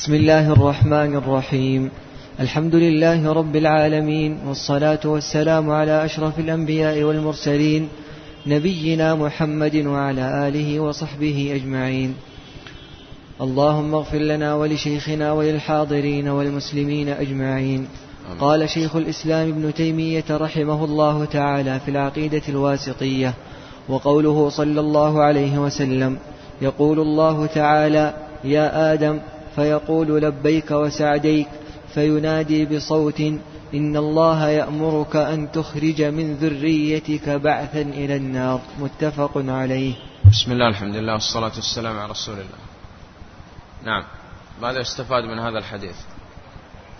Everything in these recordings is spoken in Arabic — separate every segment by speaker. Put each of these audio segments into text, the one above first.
Speaker 1: بسم الله الرحمن الرحيم. الحمد لله رب العالمين والصلاة والسلام على أشرف الأنبياء والمرسلين نبينا محمد وعلى آله وصحبه أجمعين. اللهم اغفر لنا ولشيخنا وللحاضرين والمسلمين أجمعين. قال شيخ الإسلام ابن تيمية رحمه الله تعالى في العقيدة الواسطية وقوله صلى الله عليه وسلم يقول الله تعالى يا آدم فيقول لبيك وسعديك فينادي بصوت إن الله يأمرك أن تخرج من ذريتك بعثا إلى النار. متفق عليه.
Speaker 2: بسم الله الحمد لله والصلاة والسلام على رسول الله. نعم. ماذا استفاد من هذا الحديث؟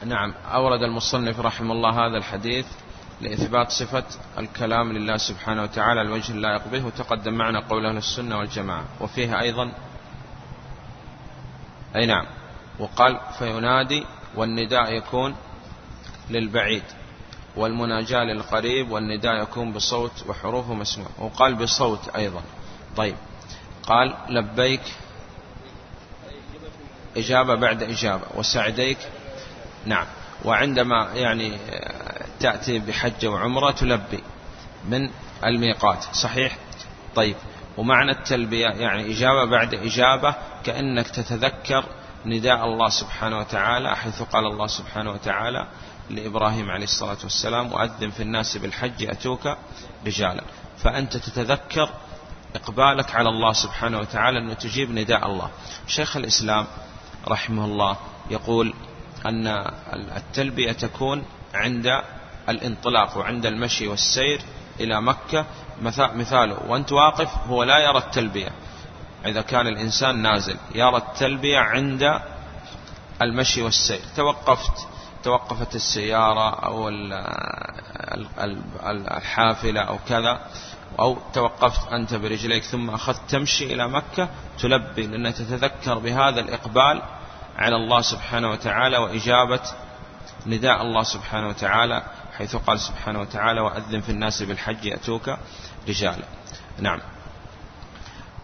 Speaker 2: نعم. أورد المصنف رحمه الله هذا الحديث لإثبات صفة الكلام لله سبحانه وتعالى الوجه اللائق به وتقدم معنا قول أهل السنة والجماعة. وفيه أيضا أي نعم. وقال فينادي والنداء يكون للبعيد والمناجاة للقريب والنداء يكون بصوت وحروفه مسموع وقال بصوت أيضا. طيب. قال لبيك إجابة بعد إجابة وسعديك. نعم. وعندما يعني تأتي بحجة وعمرة تلبي من الميقات. صحيح؟ طيب. ومعنى التلبية يعني إجابة بعد إجابة كأنك تتذكر نداء الله سبحانه وتعالى حيث قال الله سبحانه وتعالى لإبراهيم عليه الصلاة والسلام وأذن في الناس بالحج يأتوك رجالا. فأنت تتذكر إقبالك على الله سبحانه وتعالى أنه تجيب نداء الله. شيخ الإسلام رحمه الله يقول أن التلبية تكون عند الانطلاق وعند المشي والسير إلى مكة. مثاله وأنت واقف؟ هو لا يرى التلبية. إذا كان الإنسان نازل. يرى التلبية عند المشي والسير. توقفت. توقفت السيارة أو الحافلة أو كذا أو توقفت أنت برجليك ثم أخذت تمشي إلى مكة تلبي لأن تتذكر بهذا الإقبال على الله سبحانه وتعالى وإجابة نداء الله سبحانه وتعالى حيث قال سبحانه وتعالى وأذن في الناس بالحج يأتوك رجالا. نعم.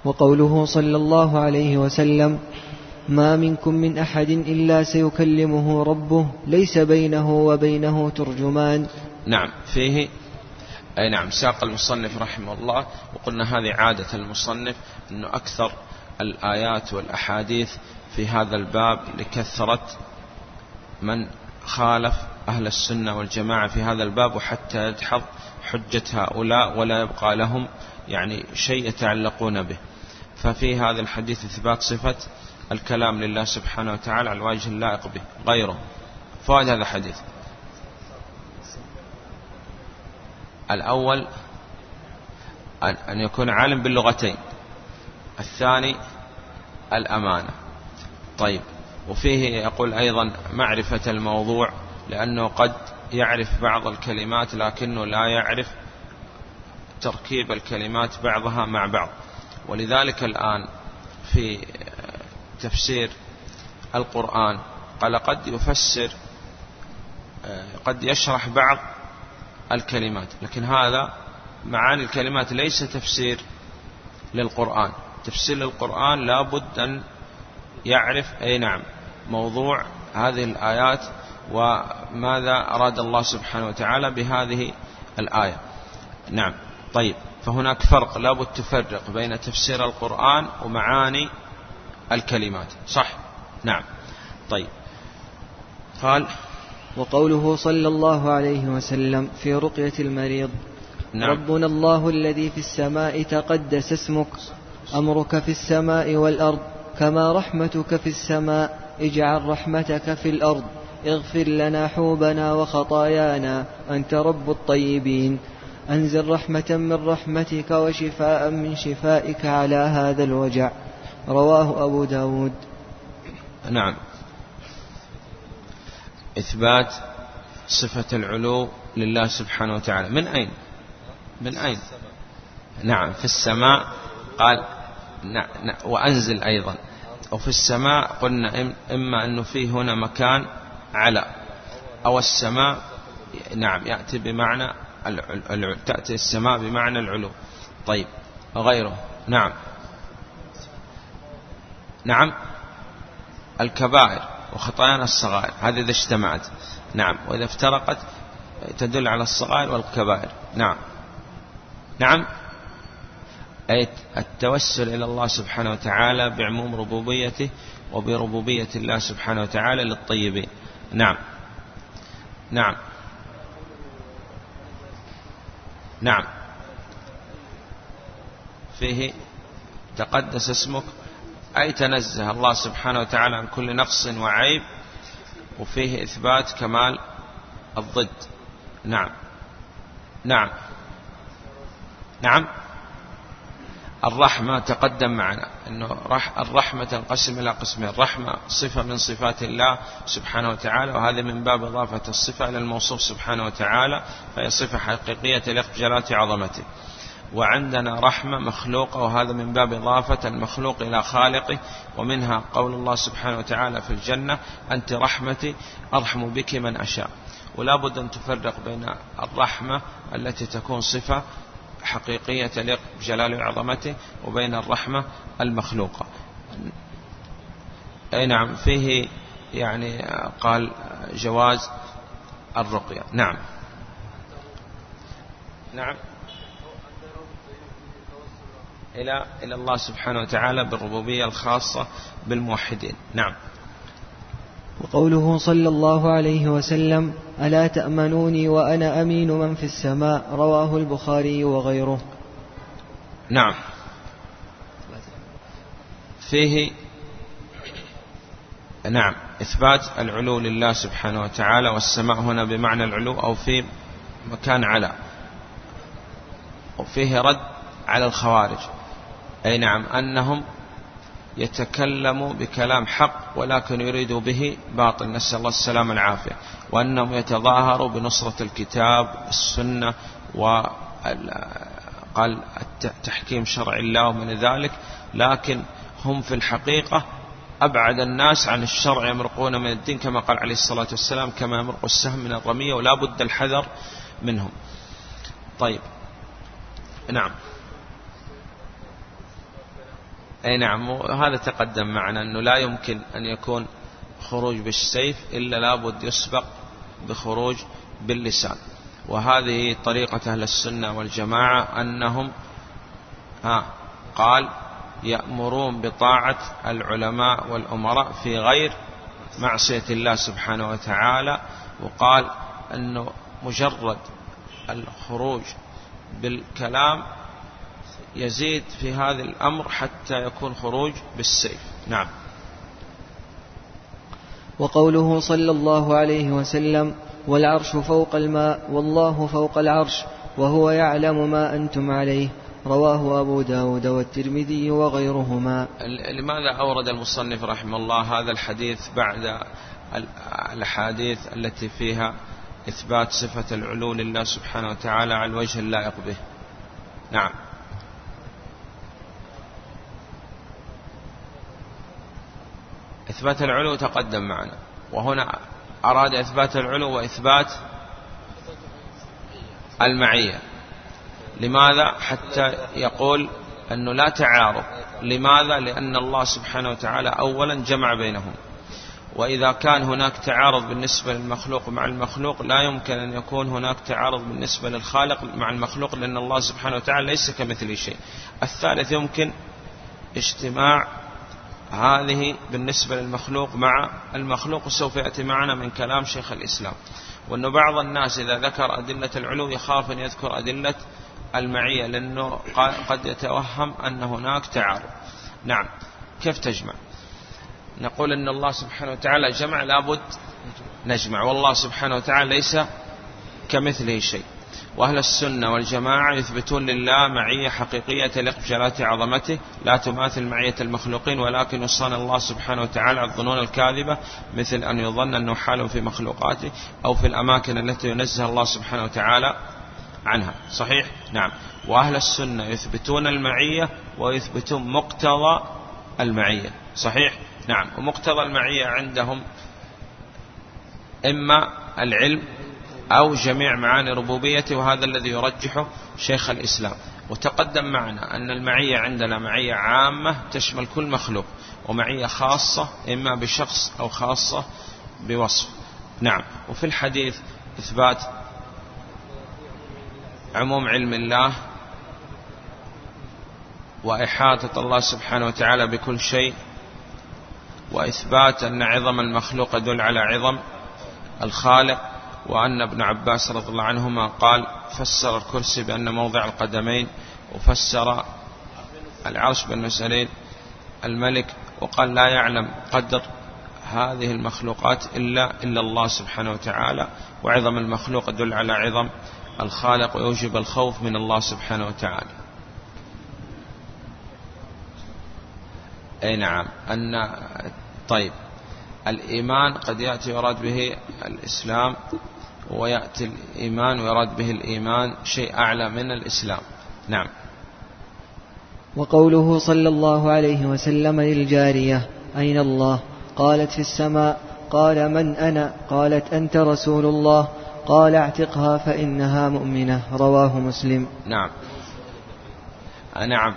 Speaker 1: وقوله صلى الله عليه وسلم ما منكم من أحد إلا سيكلمه ربه ليس بينه وبينه ترجمان.
Speaker 2: نعم فيه أي نعم ساق المصنف رحمه الله وقلنا هذه عادة المصنف أنه أكثر الآيات والأحاديث في هذا الباب لكثرة من خالف أهل السنة والجماعة في هذا الباب وحتى يدحض حجة هؤلاء ولا يبقى لهم يعني شيء يتعلقون به. ففي هذا الحديث إثبات صفة الكلام لله سبحانه وتعالى على الوجه اللائق به غيره. فوائد هذا الحديث. الأول أن يكون عالم باللغتين. الثاني الأمانة. طيب. وفيه يقول أيضا معرفة الموضوع لأنه قد يعرف بعض الكلمات لكنه لا يعرف تركيب الكلمات بعضها مع بعض. ولذلك الآن في تفسير القرآن قال قد يفسر قد يشرح بعض الكلمات لكن هذا معاني الكلمات ليس تفسير للقرآن. تفسير للقرآن لابد أن يعرف أي نعم موضوع هذه الآيات وماذا أراد الله سبحانه وتعالى بهذه الآية. نعم طيب. فهناك فرق لابد تفرق بين تفسير القرآن ومعاني الكلمات. صح؟ نعم. طيب. قال
Speaker 1: وقوله صلى الله عليه وسلم في رقية المريض نعم. ربنا الله الذي في السماء تقدس اسمك أمرك في السماء والأرض كما رحمتك في السماء اجعل رحمتك في الأرض اغفر لنا حوبنا وخطايانا أنت رب الطيبين. أنزل رحمة من رحمتك وشفاء من شفائك على هذا الوجع. رواه أبو داود.
Speaker 2: نعم. إثبات صفة العلو لله سبحانه وتعالى. من أين؟ من أين؟ نعم في السماء. قال نعم وأنزل أيضا. وفي السماء قلنا إما أنه فيه هنا مكان على أو السماء نعم يأتي بمعنى تأتي السماء بمعنى العلو. طيب غيره. نعم. نعم. الكبائر وخطايانا الصغائر هذه إذا اجتمعت. نعم. وإذا افترقت تدل على الصغائر والكبائر. نعم. نعم. أي التوسل إلى الله سبحانه وتعالى بعموم ربوبيته وبربوبية الله سبحانه وتعالى للطيبين. نعم. نعم. نعم. فيه تقدس اسمك. أي تنزه الله سبحانه وتعالى عن كل نقص وعيب وفيه إثبات كمال الضد. نعم. نعم. نعم. الرحمة تقدم معنا أنه الرحمة تنقسم إلى قسمين. الرحمة صفة من صفات الله سبحانه وتعالى وهذا من باب إضافة الصفة إلى الموصوف سبحانه وتعالى فهي صفة حقيقية تليق عظمته. وعندنا رحمة مخلوقة وهذا من باب إضافة المخلوق إلى خالقه ومنها قول الله سبحانه وتعالى في الجنة أنت رحمتي أرحم بك من أشاء. ولا بد أن تفرق بين الرحمة التي تكون صفة حقيقية تليق بجلال عظمته وبين الرحمة المخلوقة. أي نعم فيه يعني قال جواز الرقية. نعم. نعم. إلى إلى الله سبحانه وتعالى بالربوبية الخاصة بالموحدين. نعم.
Speaker 1: وقوله صلى الله عليه وسلم ألا تأمنوني وأنا أمين من في السماء؟ رواه البخاري وغيره.
Speaker 2: نعم. فيه نعم إثبات العلو لله سبحانه وتعالى والسماء هنا بمعنى العلو أو في مكان على. وفيه رد على الخوارج. أي نعم أنهم يتكلم بكلام حق ولكن يريد به باطل. نسأل الله السلامة العافية وأنهم يتظاهروا بنصرة الكتاب والسنة وقال تحكيم شرع الله ومن ذلك. لكن هم في الحقيقة أبعد الناس عن الشرع يمرقون من الدين كما قال عليه الصلاة والسلام كما يمرق السهم من الرمية ولا بد الحذر منهم. طيب. نعم. أي نعم هذا تقدم معنا أنه لا يمكن أن يكون خروج بالسيف إلا لابد يسبق بخروج باللسان. وهذه طريقة أهل السنة والجماعة أنهم ها قال يأمرون بطاعة العلماء والأمراء في غير معصية الله سبحانه وتعالى وقال أنه مجرد الخروج بالكلام يزيد في هذا الأمر حتى يكون خروج بالسيف. نعم.
Speaker 1: وقوله صلى الله عليه وسلم والعرش فوق الماء والله فوق العرش وهو يعلم ما أنتم عليه. رواه أبو داود والترمذي وغيرهما.
Speaker 2: لماذا أورد المصنف رحمه الله هذا الحديث بعد الأحاديث التي فيها إثبات صفة العلو لله سبحانه وتعالى على الوجه اللائق به؟ نعم. إثبات العلو تقدم معنا. وهنا أراد إثبات العلو وإثبات المعية. لماذا؟ حتى يقول أنه لا تعارض. لماذا؟ لأن الله سبحانه وتعالى أولا جمع بينهم. وإذا كان هناك تعارض بالنسبة للمخلوق مع المخلوق لا يمكن أن يكون هناك تعارض بالنسبة للخالق مع المخلوق لأن الله سبحانه وتعالى ليس كمثله شيء. الثالث يمكن اجتماع هذه بالنسبة للمخلوق مع المخلوق وسوف يأتي معنا من كلام شيخ الإسلام. وأن بعض الناس إذا ذكر أدلة العلو يخاف أن يذكر أدلة المعية لأنه قد يتوهم أن هناك تعارض. نعم. كيف تجمع؟ نقول أن الله سبحانه وتعالى جمع لابد نجمع. والله سبحانه وتعالى ليس كمثله شيء. وأهل السنة والجماعة يثبتون لله معية حقيقية تليق بجلالة عظمته لا تماثل معية المخلوقين ولكن يصان الله سبحانه وتعالى الظنون الكاذبة مثل أن يظن أنه حال في مخلوقاته أو في الأماكن التي ينزه الله سبحانه وتعالى عنها. صحيح؟ نعم. وأهل السنة يثبتون المعية ويثبتون مقتضى المعية. صحيح؟ نعم. ومقتضى المعية عندهم إما العلم أو جميع معاني ربوبيته وهذا الذي يرجحه شيخ الإسلام. وتقدم معنا أن المعية عندنا معية عامة تشمل كل مخلوق ومعية خاصة إما بشخص أو خاصة بوصف. نعم. وفي الحديث إثبات عموم علم الله وإحاطة الله سبحانه وتعالى بكل شيء وإثبات أن عظم المخلوق يدل على عظم الخالق. وأن ابن عباس رضي الله عنهما قال فسر الكرسي بأن موضع القدمين وفسر العرش بالنسلين الملك وقال لا يعلم قدر هذه المخلوقات إلا إلا الله سبحانه وتعالى وعظم المخلوق يدل على عظم الخالق ويوجب الخوف من الله سبحانه وتعالى. أي نعم. أن طيب. الإيمان قد يأتي يراد به الإسلام ويأتي الإيمان ويراد به الإيمان شيء أعلى من الإسلام. نعم.
Speaker 1: وقوله صلى الله عليه وسلم للجارية أين الله؟ قالت في السماء قال من أنا؟ قالت أنت رسول الله. قال اعتقها فإنها مؤمنة. رواه مسلم.
Speaker 2: نعم. نعم.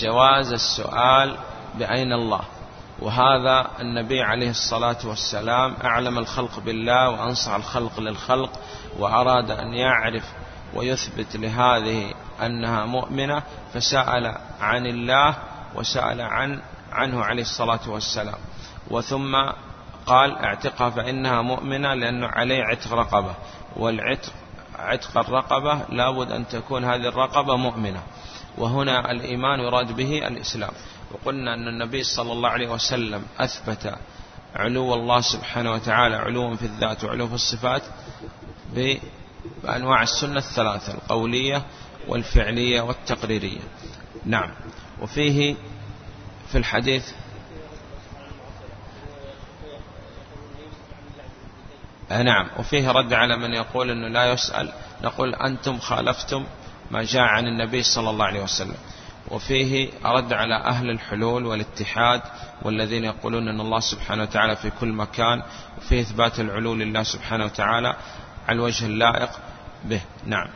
Speaker 2: جواز السؤال بأين الله؟ وهذا النبي عليه الصلاة والسلام أعلم الخلق بالله وأنصح الخلق للخلق وأراد أن يعرف ويثبت لهذه أنها مؤمنة فسأل عن الله وسأل عن عنه عليه الصلاة والسلام. وثم قال اعتقها فإنها مؤمنة لأنه عليه عتق رقبة والعتق عتق الرقبة لابد أن تكون هذه الرقبة مؤمنة. وهنا الإيمان يراد به الإسلام. وقلنا أن النبي صلى الله عليه وسلم أثبت علو الله سبحانه وتعالى علوا في الذات وعلو في الصفات بأنواع السنة الثلاثة القولية والفعلية والتقريرية. نعم. وفيه في الحديث نعم. وفيه رد على من يقول أنه لا يسأل نقول أنتم خالفتم ما جاء عن النبي صلى الله عليه وسلم. وفيه رد على أهل الحلول والاتحاد والذين يقولون أن الله سبحانه وتعالى في كل مكان وفيه إثبات العلو لله سبحانه وتعالى على الوجه اللائق به. نعم.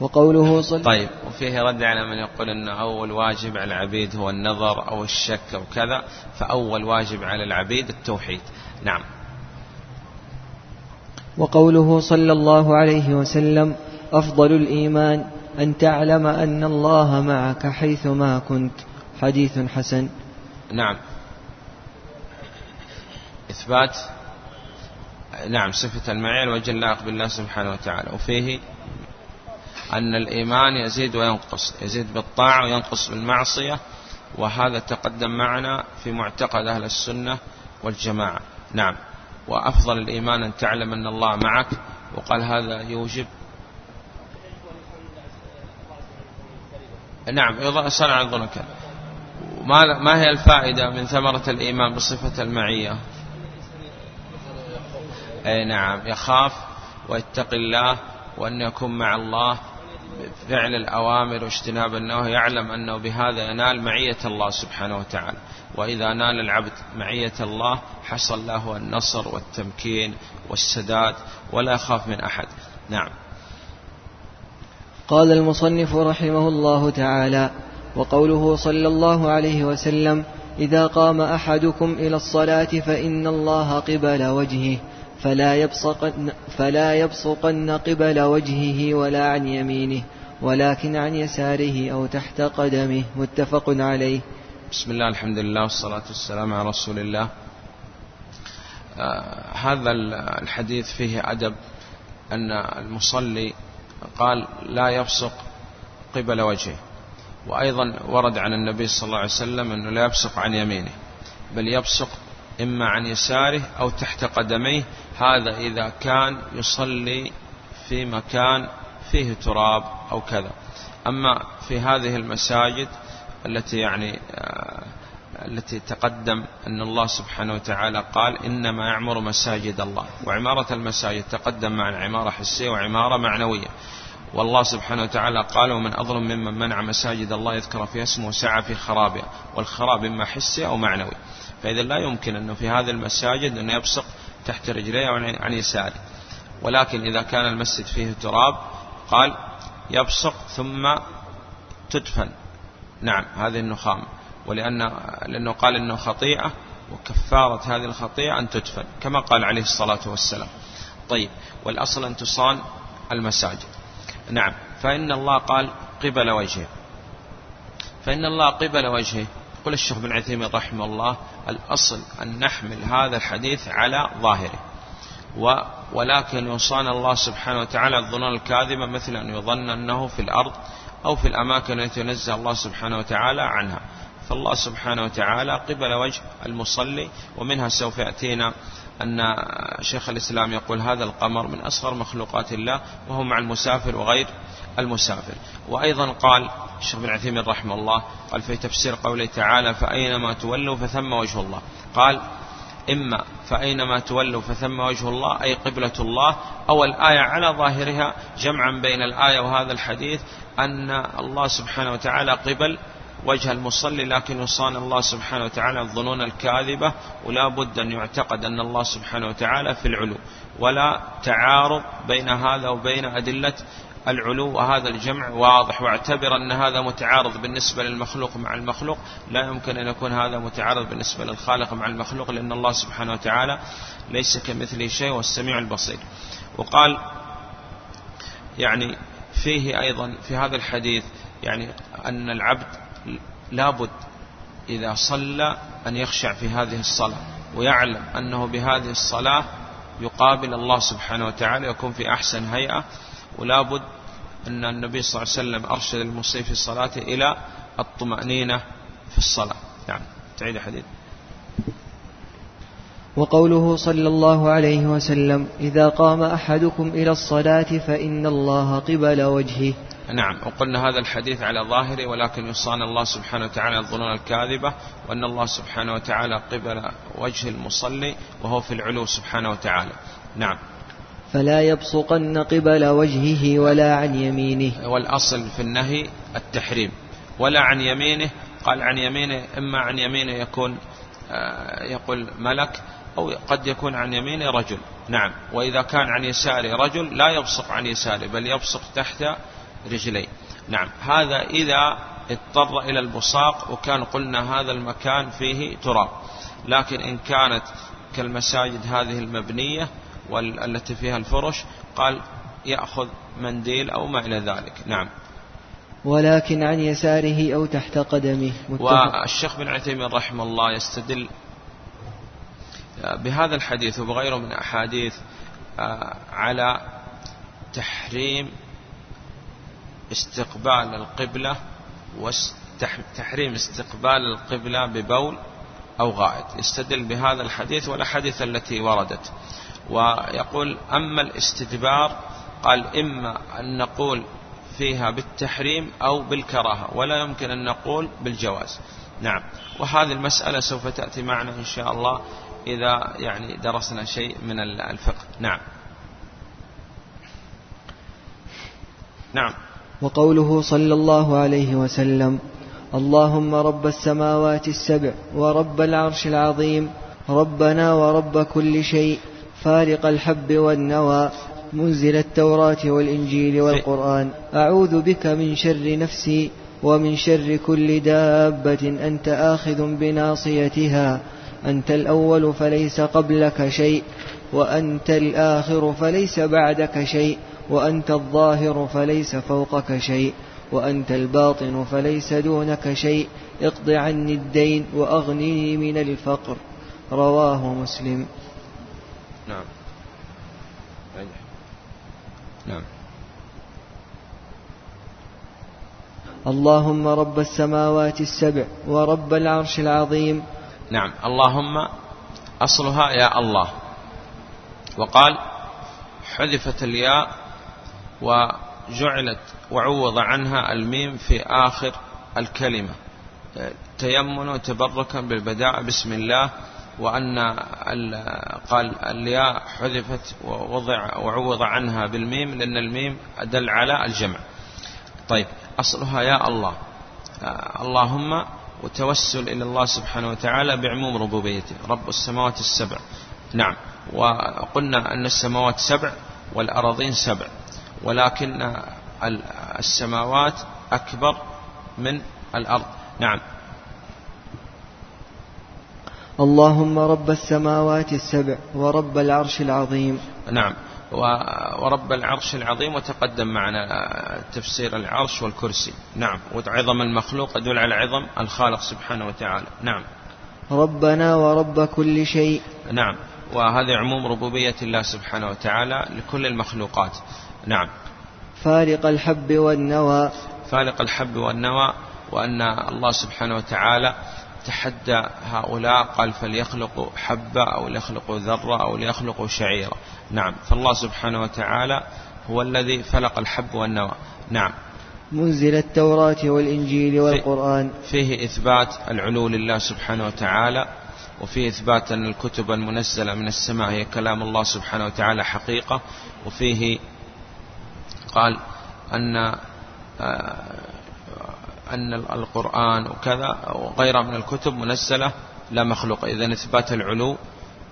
Speaker 1: وقوله صلى
Speaker 2: طيب وفيه رد على من يقول أن أول واجب على العبيد هو النظر أو الشك أو كذا فأول واجب على العبيد التوحيد. نعم.
Speaker 1: وقوله صلى الله عليه وسلم أفضل الإيمان. أن تعلم أن الله معك حيثما كنت. حديث حسن.
Speaker 2: نعم. إثبات. نعم صفة المعية الوجه اللائق بالله سبحانه وتعالى. وفيه أن الإيمان يزيد وينقص يزيد بالطاعة وينقص بالمعصية وهذا تقدم معنا في معتقد أهل السنة والجماعة. نعم. وأفضل الإيمان أن تعلم أن الله معك وقال هذا يوجب نعم صنع الظنك ما ما هي الفائدة من ثمرة الإيمان بصفة المعية؟ أي نعم يخاف ويتقي الله وأن يكون مع الله فعل الأوامر واجتناب النواهي. يعلم أنه بهذا ينال معية الله سبحانه وتعالى. وإذا نال العبد معية الله حصل له النصر والتمكين والسداد ولا يخاف من أحد. نعم.
Speaker 1: قال المصنف رحمه الله تعالى وقوله صلى الله عليه وسلم إذا قام أحدكم إلى الصلاة فإن الله قبل وجهه فلا يبصقن, فلا يبصقن قبل وجهه ولا عن يمينه ولكن عن يساره أو تحت قدمه متفق عليه.
Speaker 2: بسم الله الحمد لله والصلاة والسلام على رسول الله. آه هذا الحديث فيه أدب أن المصلي قال لا يبصق قبل وجهه. وأيضا ورد عن النبي صلى الله عليه وسلم أنه لا يبصق عن يمينه بل يبصق إما عن يساره أو تحت قدميه. هذا إذا كان يصلي في مكان فيه تراب أو كذا. أما في هذه المساجد التي يعني آه، التي تقدم أن الله سبحانه وتعالى قال إنما يعمر مساجد الله وعمارة المساجد تقدم مع عمارة حسية وعمارة معنوية. والله سبحانه وتعالى قال ومن أظلم ممن منع مساجد الله يذكر في اسمه وسعى في خرابها والخراب إما حسي أو معنوي. فإذا لا يمكن أنه في هذه المساجد أنه يبصق تحت رجليه عن يساره. ولكن إذا كان المسجد فيه تراب قال يبصق ثم تدفن. نعم هذه النخامة. ولأن لأنه قال أنه خطيئة وكفارة هذه الخطيئة أن تدفن كما قال عليه الصلاة والسلام. طيب والأصل أن تصان المساجد. نعم فإن الله قال قبل وجهه. فإن الله قبل وجهه يقول الشيخ بن عثيمين رحمه الله الأصل أن نحمل هذا الحديث على ظاهره. ولكن يصان الله سبحانه وتعالى الظنون الكاذبة مثل أن يظن أنه في الأرض أو في الأماكن التي ينزه الله سبحانه وتعالى عنها. فالله سبحانه وتعالى قبل وجه المصلي ومنها سوف يأتينا أن شيخ الإسلام يقول هذا القمر من أصغر مخلوقات الله وهو مع المسافر وغير المسافر. وأيضا قال الشيخ بن عثيمين رحمه الله قال في تفسير قوله تعالى فأينما تولوا فثم وجه الله قال إما فأينما تولوا فثم وجه الله أي قبلة الله أو الآية على ظاهرها جمعا بين الآية وهذا الحديث أن الله سبحانه وتعالى قبل وجه المصلي لكن يصان الله سبحانه وتعالى الظنون الكاذبة ولا بد أن يعتقد أن الله سبحانه وتعالى في العلو. ولا تعارض بين هذا وبين أدلة العلو وهذا الجمع واضح. واعتبر أن هذا متعارض بالنسبة للمخلوق مع المخلوق. لا يمكن أن يكون هذا متعارض بالنسبة للخالق مع المخلوق لأن الله سبحانه وتعالى ليس كمثله شيء والسميع البصير. وقال يعني فيه أيضا في هذا الحديث يعني أن العبد لابد إذا صلى أن يخشع في هذه الصلاة ويعلم أنه بهذه الصلاة يقابل الله سبحانه وتعالى يكون في أحسن هيئة ولا بد أن النبي صلى الله عليه وسلم أرشد المصيب في الصلاة إلى الطمأنينة في الصلاة. نعم. تعيد حديث
Speaker 1: وقوله صلى الله عليه وسلم إذا قام أحدكم إلى الصلاة فإن الله قبل وجهه.
Speaker 2: نعم وقلنا هذا الحديث على ظاهره ولكن يصان الله سبحانه وتعالى الظنون الكاذبة وأن الله سبحانه وتعالى قبل وجه المصلي وهو في العلو سبحانه وتعالى. نعم.
Speaker 1: فلا يبصقن قبل وجهه ولا عن يمينه.
Speaker 2: والأصل في النهي التحريم. ولا عن يمينه قال عن يمينه إما عن يمينه يكون آه، يقول ملك أو قد يكون عن يمينه رجل. نعم. وإذا كان عن يساره رجل لا يبصق عن يساره بل يبصق تحت رجليه نعم. هذا إذا اضطر إلى البصاق وكان قلنا هذا المكان فيه تراب. لكن إن كانت كالمساجد هذه المبنية والتي فيها الفرش قال يأخذ منديل أو ما إلى ذلك. نعم.
Speaker 1: ولكن عن يساره أو تحت قدمه.
Speaker 2: والشيخ بن عثيمين رحمه الله يستدل بهذا الحديث وبغيره من أحاديث آه، على تحريم استقبال القبلة وتحريم استقبال القبلة ببول أو غائط. يستدل بهذا الحديث والأحاديث التي وردت. ويقول أما الاستدبار قال إما أن نقول فيها بالتحريم أو بالكراهة ولا يمكن أن نقول بالجواز. نعم. وهذه المسألة سوف تأتي معنا إن شاء الله إذا يعني درسنا شيء من الفقه. نعم. نعم.
Speaker 1: وقوله صلى الله عليه وسلم اللهم رب السماوات السبع ورب العرش العظيم ربنا ورب كل شيء فارق الحب والنوى منزل التوراة والإنجيل والقرآن. أعوذ بك من شر نفسي ومن شر كل دابة أنت آخذ بناصيتها. أنت الأول فليس قبلك شيء وأنت الآخر فليس بعدك شيء. وأنت الظاهر فليس فوقك شيء وأنت الباطن فليس دونك شيء. اقض عني الدين وأغنني من الفقر. رواه مسلم.
Speaker 2: نعم. نعم.
Speaker 1: اللهم رب السماوات السبع ورب العرش العظيم.
Speaker 2: نعم. اللهم أصلها يا الله. وقال حذفت الياء وجعلت وعوض عنها الميم في آخر الكلمة. تيمن تبركا بالبداء بسم الله. وأن قال الياء حذفت ووضع وعوض عنها بالميم لأن الميم أدل على الجمع. طيب أصلها يا الله. اللهم وتوسل إلى الله سبحانه وتعالى بعموم ربوبيته. رب السماوات السبع. نعم. وقلنا أن السماوات سبع والأراضين سبع. ولكن السماوات أكبر من الأرض. نعم.
Speaker 1: اللهم رب السماوات السبع ورب العرش العظيم.
Speaker 2: نعم. ورب العرش العظيم وتقدم معنا تفسير العرش والكرسي. نعم. وعظم المخلوق يدل على عظم الخالق سبحانه وتعالى. نعم.
Speaker 1: ربنا ورب كل شيء.
Speaker 2: نعم. وهذا عموم ربوبية الله سبحانه وتعالى لكل المخلوقات. نعم.
Speaker 1: فالق الحب والنوى.
Speaker 2: فالق الحب والنوى وأن الله سبحانه وتعالى تحدى هؤلاء قال فليخلقوا حبة أو ليخلقوا ذرة أو ليخلقوا شعيرة. نعم. فالله سبحانه وتعالى هو الذي فلق الحب والنوى. نعم.
Speaker 1: منزل التوراة والإنجيل والقرآن.
Speaker 2: فيه إثبات العلو لله سبحانه وتعالى وفيه إثبات أن الكتب المنزلة من السماء هي كلام الله سبحانه وتعالى حقيقة وفيه قال أن آه، أن القرآن وكذا وغيرها من الكتب منزلة لا مخلوقة إذا إثبات العلو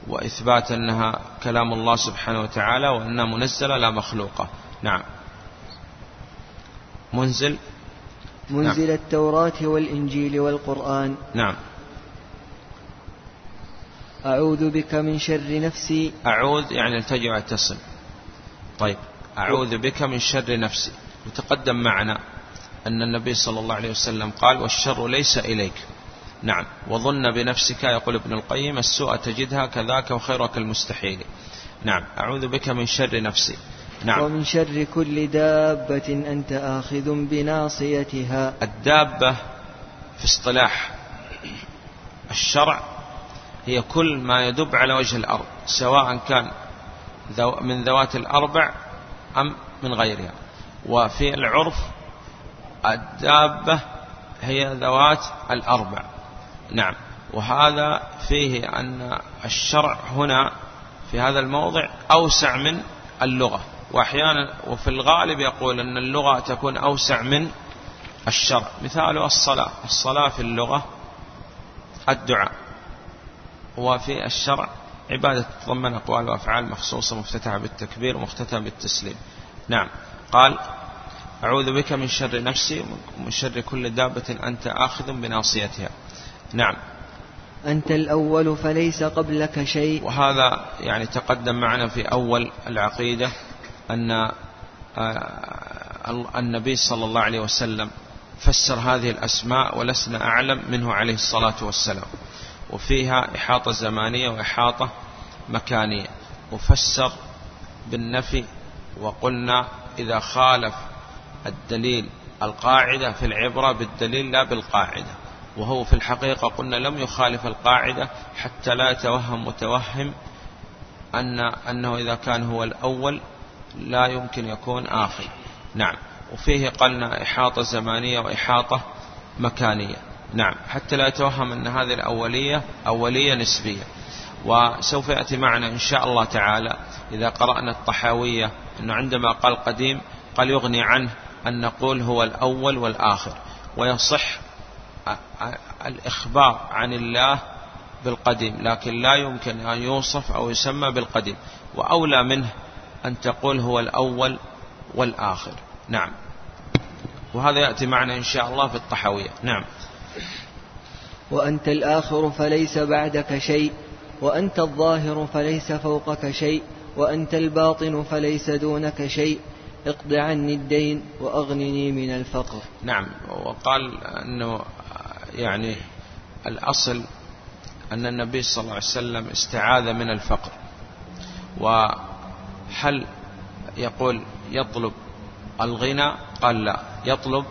Speaker 2: وإثبات أنها كلام الله سبحانه وتعالى وأنها منزلة لا مخلوقة. نعم. منزل؟
Speaker 1: منزل نعم. التوراة والإنجيل والقرآن.
Speaker 2: نعم.
Speaker 1: أعوذ بك من شر نفسي.
Speaker 2: أعوذ يعني التجع اتصل طيب. أعوذ بك من شر نفسي. وتقدم معنا أن النبي صلى الله عليه وسلم قال والشر ليس إليك. نعم. وظن بنفسك يقول ابن القيم السوء تجدها كذاك وخيرك المستحيل. نعم. أعوذ بك من شر نفسي. نعم.
Speaker 1: ومن شر كل دابة أنت آخذ بناصيتها.
Speaker 2: الدابة في اصطلاح الشرع هي كل ما يدب على وجه الأرض سواء كان من ذوات الأربع أم من غيرها. وفي العرف الدابة هي ذوات الأربع. نعم. وهذا فيه أن الشرع هنا في هذا الموضع أوسع من اللغة. وأحيانا وفي الغالب يقول أن اللغة تكون أوسع من الشرع. مثال الصلاة. الصلاة في اللغة الدعاء. وفي الشرع عبادة تتضمن أقوال وأفعال مخصوصة مفتتحة بالتكبير ومختتمة بالتسليم. نعم. قال أعوذ بك من شر نفسي ومن شر كل دابة أنت آخذ بناصيتها. نعم.
Speaker 1: أنت الأول فليس قبلك شيء.
Speaker 2: وهذا يعني تقدم معنا في أول العقيدة أن آه، النبي صلى الله عليه وسلم فسر هذه الأسماء ولسنا أعلم منه عليه الصلاة والسلام. وفيها إحاطة زمانية وإحاطة مكانية. وفسر بالنفي وقلنا إذا خالف الدليل القاعدة في العبرة بالدليل لا بالقاعدة. وهو في الحقيقة قلنا لم يخالف القاعدة حتى لا يتوهم متوهم أن أنه إذا كان هو الأول لا يمكن يكون آخر. نعم. وفيه قلنا إحاطة زمانية وإحاطة مكانية. نعم. حتى لا يتوهم أن هذه الأولية أولية نسبية. وسوف يأتي معنا إن شاء الله تعالى إذا قرأنا الطحاوية أنه عندما قال قديم قال يغني عنه أن نقول هو الأول والآخر ويصح الإخبار عن الله بالقديم لكن لا يمكن أن يوصف أو يسمى بالقديم وأولى منه أن تقول هو الأول والآخر. نعم. وهذا يأتي معنا إن شاء الله في الطحوية نعم.
Speaker 1: وأنت الآخر فليس بعدك شيء وأنت الظاهر فليس فوقك شيء وأنت الباطن فليس دونك شيء. اقض عني الدين وأغنني من الفقر.
Speaker 2: نعم وقال أنه يعني الأصل أن النبي صلى الله عليه وسلم استعاذ من الفقر. وهل يقول يطلب الغنى؟ قال لا يطلب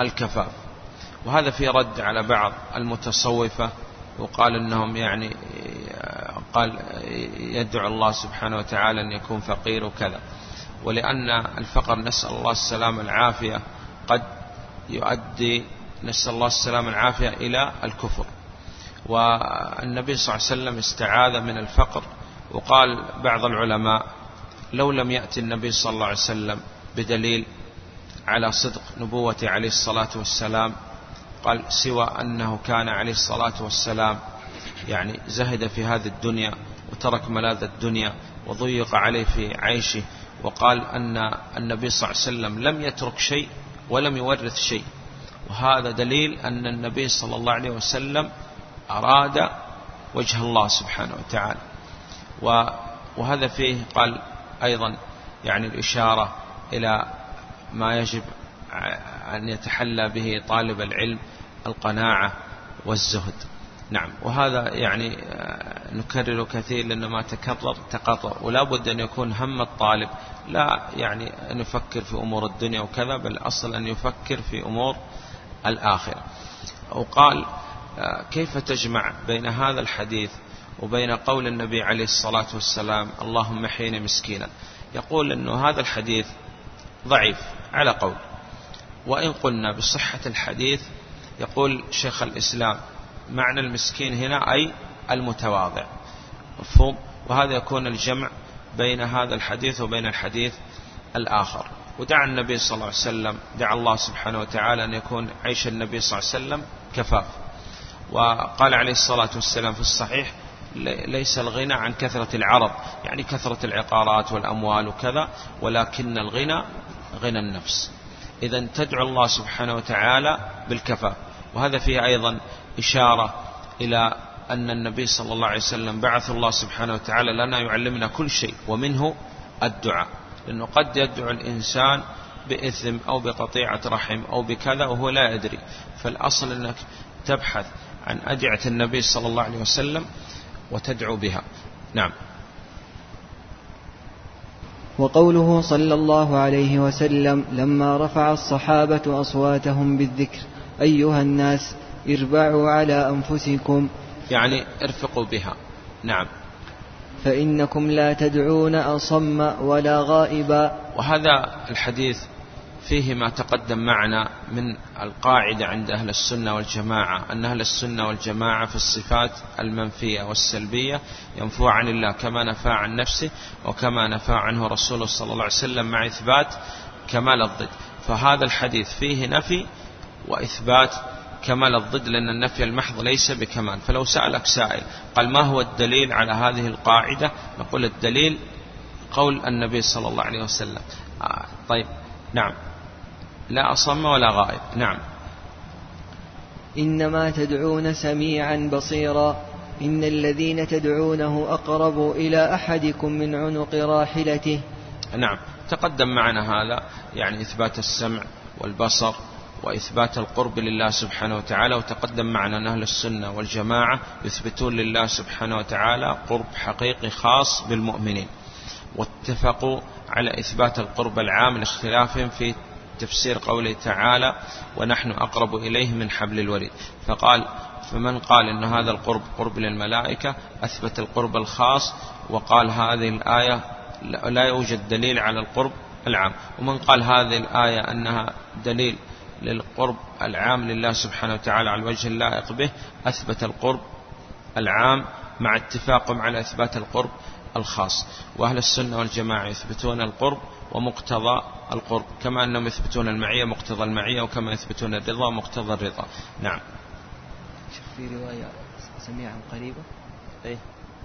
Speaker 2: الكفاف. وهذا في رد على بعض المتصوفة وقال إنهم يعني قال يدعو الله سبحانه وتعالى أن يكون فقير وكذا. ولأن الفقر نسأل الله السلامة العافية قد يؤدي نسأل الله السلامة العافية إلى الكفر. والنبي صلى الله عليه وسلم استعاذ من الفقر وقال بعض العلماء لو لم يأتي النبي صلى الله عليه وسلم بدليل على صدق نبوته عليه الصلاة والسلام قال سوى أنه كان عليه الصلاة والسلام يعني زهد في هذه الدنيا وترك ملاذ الدنيا وضيق عليه في عيشه وقال أن النبي صلى الله عليه وسلم لم يترك شيء ولم يورث شيء. وهذا دليل أن النبي صلى الله عليه وسلم أراد وجه الله سبحانه وتعالى. وهذا فيه قال أيضا يعني الإشارة إلى ما يجب أن يتحلى به طالب العلم القناعة والزهد. نعم. وهذا يعني آه، نكرر كثير لأنه ما تكرر تقرر ولا بد أن يكون هم الطالب. لا يعني أن يفكر في أمور الدنيا وكذا بل الأصل أن يفكر في أمور الآخرة. وقال آه، كيف تجمع بين هذا الحديث وبين قول النبي عليه الصلاة والسلام اللهم احيني مسكينا؟ يقول أنه هذا الحديث ضعيف على قول. وإن قلنا بصحة الحديث يقول شيخ الإسلام معنى المسكين هنا أي المتواضع. مفهوم؟ وهذا يكون الجمع بين هذا الحديث وبين الحديث الآخر. ودعا النبي صلى الله عليه وسلم دعا الله سبحانه وتعالى أن يكون عيش النبي صلى الله عليه وسلم كفاف. وقال عليه الصلاة والسلام في الصحيح ليس الغنى عن كثرة العرض. يعني كثرة العقارات والأموال وكذا ولكن الغنى غنى النفس. إذا تدعو الله سبحانه وتعالى بالكفاف. وهذا فيه أيضا إشارة إلى أن النبي صلى الله عليه وسلم بعث الله سبحانه وتعالى لنا يعلمنا كل شيء ومنه الدعاء. لأنه قد يدعو الإنسان بإثم أو بقطيعة رحم أو بكذا وهو لا يدري. فالأصل أنك تبحث عن أدعة النبي صلى الله عليه وسلم وتدعو بها. نعم.
Speaker 1: وقوله صلى الله عليه وسلم لما رفع الصحابة أصواتهم بالذكر أيها الناس اربعوا على أنفسكم.
Speaker 2: يعني ارفقوا بها. نعم.
Speaker 1: فإنكم لا تدعون أصم ولا غائبا
Speaker 2: وهذا الحديث فيه ما تقدم معنا من القاعدة عند أهل السنة والجماعة أن أهل السنة والجماعة في الصفات المنفية والسلبية ينفوا عن الله كما نفى عن نفسه وكما نفى عنه رسوله صلى الله عليه وسلم مع إثبات كمال الضد. فهذا الحديث فيه نفي وإثبات كمال الضد لأن النفي المحض ليس بكمال. فلو سألك سائل قال ما هو الدليل على هذه القاعدة؟ نقول الدليل قول النبي صلى الله عليه وسلم. آه طيب نعم. لا أصم ولا غائب. نعم.
Speaker 1: إنما تدعون سميعا بصيرا. إن الذين تدعونه أقرب إلى أحدكم من عنق راحلته.
Speaker 2: نعم. تقدم معنا هذا يعني إثبات السمع والبصر وإثبات القرب لله سبحانه وتعالى وتقدم معنا أن أهل السنة والجماعة يثبتون لله سبحانه وتعالى قرب حقيقي خاص بالمؤمنين. واتفقوا على إثبات القرب العام لاختلافهم في تفسير قوله تعالى ونحن أقرب إليه من حبل الوريد فقال فمن قال أن هذا القرب قرب للملائكة أثبت القرب الخاص وقال هذه الآية لا يوجد دليل على القرب العام. ومن قال هذه الآية أنها دليل للقرب العام لله سبحانه وتعالى على الوجه اللائق به أثبت القرب العام مع اتفاقهم على إثبات القرب الخاص. وأهل السنة والجماعة يثبتون القرب ومقتضى القرب كما أنهم يثبتون المعية مقتضى المعية وكما يثبتون الرضا مقتضى الرضا. نعم.
Speaker 1: في رواية سميعا قريبا؟
Speaker 2: إيه؟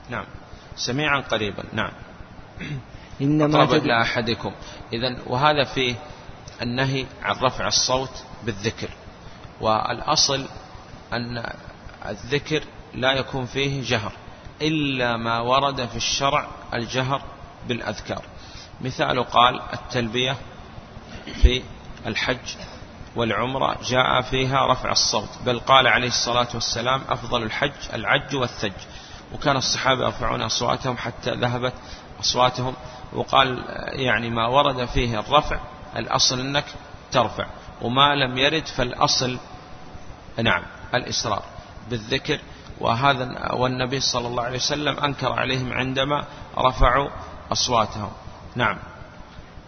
Speaker 2: نعم. سميعا قريبا. نعم.
Speaker 1: إنما
Speaker 2: أقرب إلى أحدكم. إذا وهذا فيه النهي عن رفع الصوت بالذكر. والأصل أن الذكر لا يكون فيه جهر إلا ما ورد في الشرع الجهر بالأذكار. مثال قال التلبية في الحج والعمرة جاء فيها رفع الصوت بل قال عليه الصلاة والسلام أفضل الحج العج والثج. وكان الصحابة يرفعون أصواتهم حتى ذهبت أصواتهم وقال يعني ما ورد فيه الرفع الأصل أنك ترفع وما لم يرد فالأصل نعم الإسرار بالذكر. وهذا والنبي صلى الله عليه وسلم أنكر عليهم عندما رفعوا أصواتهم. نعم.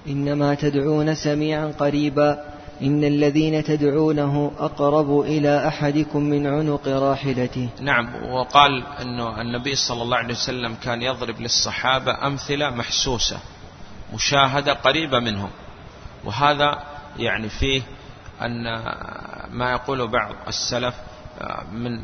Speaker 1: إنما تدعون سميعا قريبا. إن الذين تدعونه أقرب إلى أحدكم من عنق راحلته.
Speaker 2: نعم. وقال أنه النبي صلى الله عليه وسلم كان يضرب للصحابة أمثلة محسوسة مشاهدة قريبة منهم. وهذا يعني فيه أن ما يقول بعض السلف من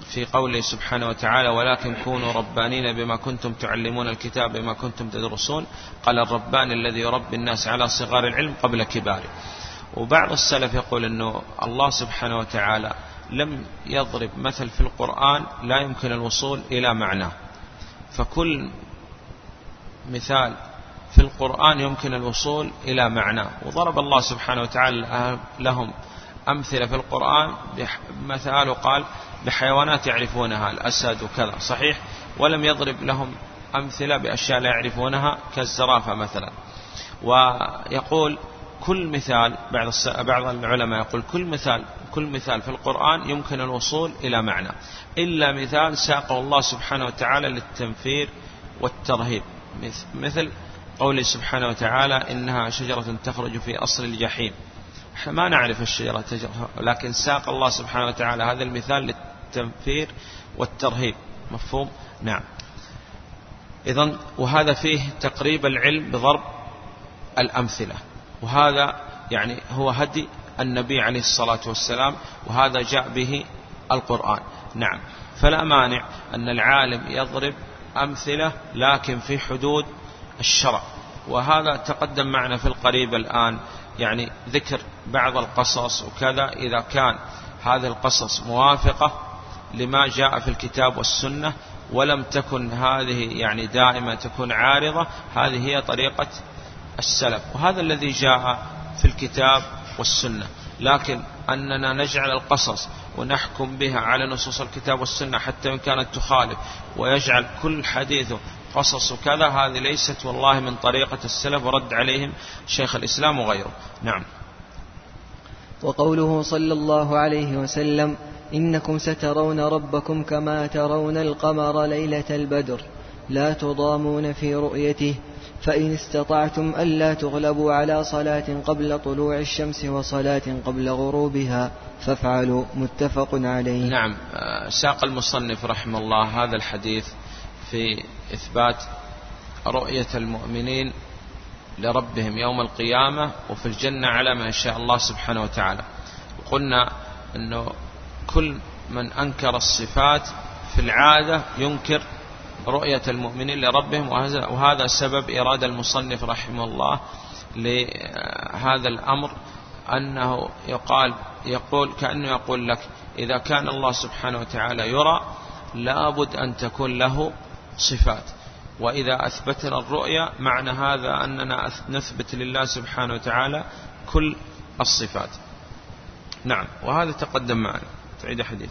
Speaker 2: في قوله سبحانه وتعالى ولكن كونوا ربانين بما كنتم تعلمون الكتاب بما كنتم تدرسون قال الرباني الذي يربي الناس على صغار العلم قبل كباره. وبعض السلف يقول أنه الله سبحانه وتعالى لم يضرب مثل في القرآن لا يمكن الوصول إلى معناه. فكل مثال في القرآن يمكن الوصول إلى معناه وضرب الله سبحانه وتعالى لهم أمثلة في القرآن مثال قال بحيوانات يعرفونها الأسد وكذا صحيح؟ ولم يضرب لهم أمثلة بأشياء لا يعرفونها كالزرافة مثلا. ويقول كل مثال بعض بعض العلماء يقول كل مثال كل مثال في القرآن يمكن الوصول إلى معنى. إلا مثال ساقه الله سبحانه وتعالى للتنفير والترهيب. مثل قوله سبحانه وتعالى إنها شجرة تخرج في أصل الجحيم. إحنا ما نعرف الشجرة لكن ساق الله سبحانه وتعالى. هذا المثال للتنفير والترهيب. مفهوم؟ نعم. إذا وهذا فيه تقريب العلم بضرب الأمثلة. وهذا يعني هو هدي النبي عليه الصلاة والسلام وهذا جاء به القرآن. نعم. فلا مانع أن العالم يضرب أمثلة لكن في حدود الشرع. وهذا تقدم معنا في القريب الآن يعني ذكر بعض القصص وكذا إذا كان هذه القصص موافقة لما جاء في الكتاب والسنة ولم تكن هذه يعني دائما تكون عارضة هذه هي طريقة السلف. وهذا الذي جاء في الكتاب والسنة. لكن أننا نجعل القصص ونحكم بها على نصوص الكتاب والسنة حتى إن كانت تخالف ويجعل كل حديثه قصص كذا هذه ليست والله من طريقة السلف ورد عليهم شيخ الإسلام وغيره. نعم.
Speaker 1: وقوله صلى الله عليه وسلم إنكم سترون ربكم كما ترون القمر ليلة البدر لا تضامون في رؤيته فإن استطعتم ألا تغلبوا على صلاة قبل طلوع الشمس وصلاة قبل غروبها فافعلوا متفق عليه.
Speaker 2: نعم. آه، ساق المصنف رحمه الله هذا الحديث في إثبات رؤية المؤمنين لربهم يوم القيامة وفي الجنة على ما شاء الله سبحانه وتعالى. وقلنا أنه كل من أنكر الصفات في العادة ينكر رؤية المؤمنين لربهم وهذا سبب إرادة المصنف رحمه الله لهذا الأمر أنه يقال يقول كأنه يقول لك إذا كان الله سبحانه وتعالى يرى لابد أن تكون له صفات. وإذا أثبتنا الرؤيا معنى هذا أننا نثبت لله سبحانه وتعالى كل الصفات. نعم وهذا تقدم معنا. تعيد حديث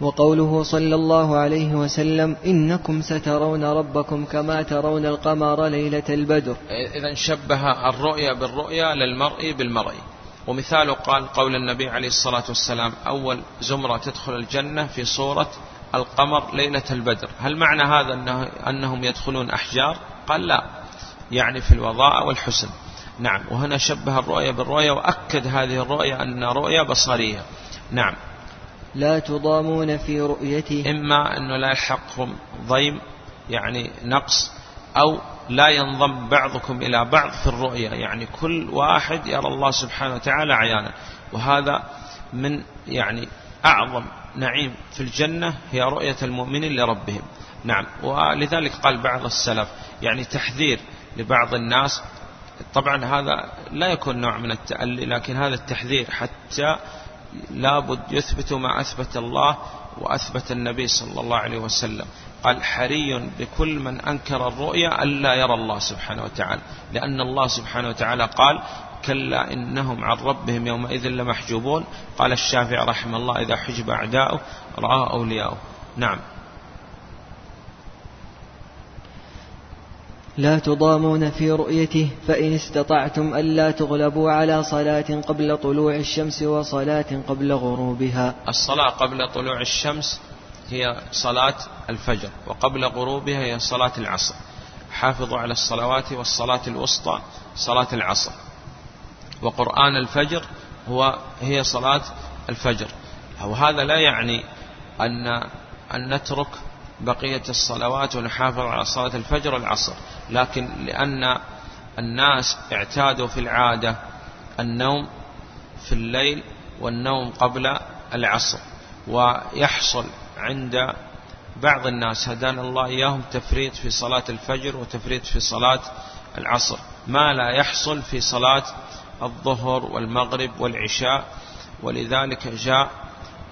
Speaker 1: وقوله صلى الله عليه وسلم إنكم سترون ربكم كما ترون القمر ليلة البدر.
Speaker 2: إذا شبه الرؤيا بالرؤيا للمرء بالمرء. ومثاله قال قول النبي عليه الصلاة والسلام أول زمرة تدخل الجنة في صورة القمر ليلة البدر. هل معنى هذا أنه أنهم يدخلون أحجار؟ قال لا. يعني في الوضاء والحسن. نعم. وهنا شبه الرؤيا بالرؤيا وأكد هذه الرؤيا أن رؤيا بصرية. نعم.
Speaker 1: لا تضامون في رؤيته.
Speaker 2: إما أنه لا يلحقهم ضيم يعني نقص أو لا ينضم بعضكم إلى بعض في الرؤيا يعني كل واحد يرى الله سبحانه وتعالى عيانا. وهذا من يعني أعظم نعيم في الجنة هي رؤية المؤمنين لربهم. نعم. ولذلك قال بعض السلف يعني تحذير لبعض الناس. طبعا هذا لا يكون نوع من التألي لكن هذا التحذير حتى لابد يثبت ما أثبت الله وأثبت النبي صلى الله عليه وسلم. قال حري بكل من أنكر الرؤيا ألا يرى الله سبحانه وتعالى. لأن الله سبحانه وتعالى قال كلا إنهم عن ربهم يومئذ لمحجوبون. قال الشافعي رحمه الله إذا حجب أعداؤه رآه أولياؤه. نعم.
Speaker 1: لا تضامون في رؤيته فإن استطعتم ألا تغلبوا على صلاة قبل طلوع الشمس وصلاة قبل غروبها.
Speaker 2: الصلاة قبل طلوع الشمس هي صلاة الفجر وقبل غروبها هي صلاة العصر. حافظوا على الصلوات والصلاة الوسطى صلاة العصر. وقرآن الفجر هو هي صلاة الفجر. وهذا لا يعني أن أن نترك بقية الصلوات ونحافظ على صلاة الفجر والعصر لكن لأن الناس اعتادوا في العادة النوم في الليل والنوم قبل العصر ويحصل عند بعض الناس هدانا الله إياهم تفريط في صلاة الفجر وتفريط في صلاة العصر. ما لا يحصل في صلاة الظهر والمغرب والعشاء ولذلك جاء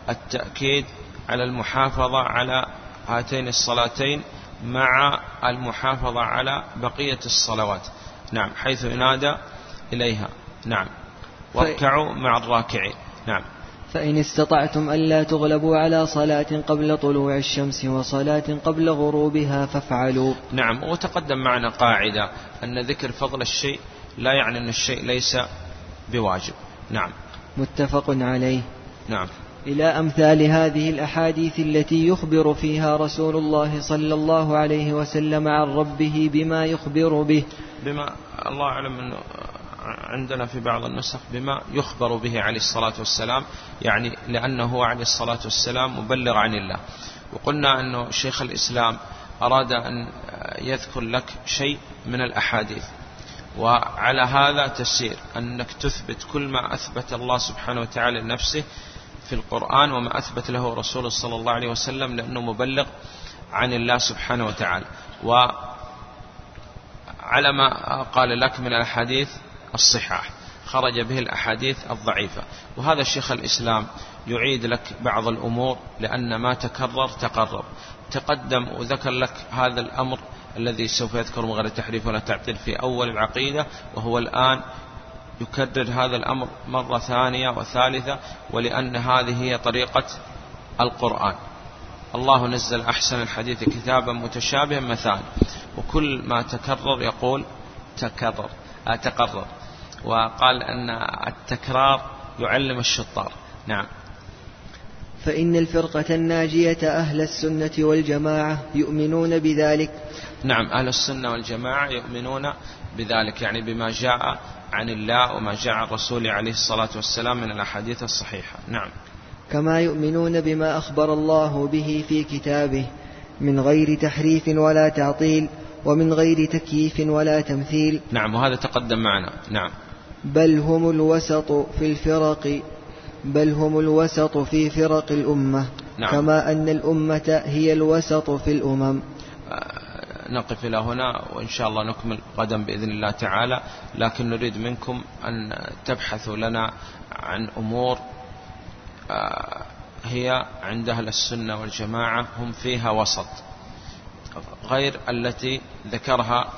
Speaker 2: التأكيد على المحافظة على هاتين الصلاتين مع المحافظة على بقية الصلوات. نعم حيث ينادى إليها. نعم. واركعوا مع الراكعين. نعم.
Speaker 1: فإن استطعتم ألا تغلبوا على صلاة قبل طلوع الشمس وصلاة قبل غروبها فافعلوا.
Speaker 2: نعم وتقدم معنا قاعدة أن ذكر فضل الشيء لا يعني أن الشيء ليس بواجب. نعم.
Speaker 1: متفق عليه.
Speaker 2: نعم.
Speaker 1: إلى أمثال هذه الأحاديث التي يخبر فيها رسول الله صلى الله عليه وسلم عن ربه بما يخبر به.
Speaker 2: بما الله أعلم أنه عندنا في بعض النسخ بما يخبر به عليه الصلاة والسلام يعني لأنه عليه الصلاة والسلام مبلغ عن الله. وقلنا أنه شيخ الإسلام أراد أن يذكر لك شيء من الأحاديث. وعلى هذا تسير أنك تثبت كل ما أثبت الله سبحانه وتعالى لنفسه في القرآن وما أثبت له رسوله صلى الله عليه وسلم لأنه مبلغ عن الله سبحانه وتعالى. وعلى ما قال لك من الأحاديث الصحاح خرج به الأحاديث الضعيفة. وهذا الشيخ الإسلام يعيد لك بعض الأمور لأن ما تكرر تقرر تقدم وذكر لك هذا الأمر الذي سوف يذكر من غير تحريف ولا تعطيل في أول العقيدة وهو الآن يكرر هذا الأمر مرة ثانية وثالثة ولأن هذه هي طريقة القرآن. الله نزل أحسن الحديث كتابا متشابها مثال وكل ما تكرر يقول تكرر آه، تقرر. وقال أن التكرار يعلم الشطار. نعم.
Speaker 1: فإن الفرقة الناجية أهل السنة والجماعة يؤمنون بذلك.
Speaker 2: نعم أهل السنة والجماعة يؤمنون بذلك يعني بما جاء عن الله وما جاء عن الرسول عليه الصلاة والسلام من الأحاديث الصحيحة. نعم.
Speaker 1: كما يؤمنون بما أخبر الله به في كتابه من غير تحريف ولا تعطيل ومن غير تكييف ولا تمثيل.
Speaker 2: نعم وهذا تقدم معنا. نعم.
Speaker 1: بل هم الوسط في الفرق. بل هم الوسط في فرق الأمة نعم. كما أن الأمة هي الوسط في الأمم
Speaker 2: آه، نقف إلى هنا وإن شاء الله نكمل غدا بإذن الله تعالى لكن نريد منكم أن تبحثوا لنا عن أمور آه، هي عند أهل السنة والجماعة هم فيها وسط غير التي ذكرها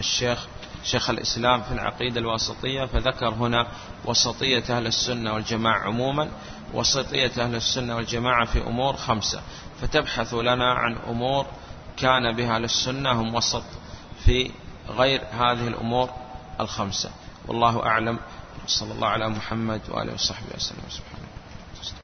Speaker 2: الشيخ شيخ الإسلام في العقيدة الواسطية فذكر هنا وسطية أهل السنة والجماعة عموما وسطية أهل السنة والجماعة في أمور خمسة. فتبحث لنا عن أمور كان بها أهل السنة هم وسط في غير هذه الأمور الخمسة. والله أعلم. صلى الله على محمد وآله وصحبه وسلم. سبحانه.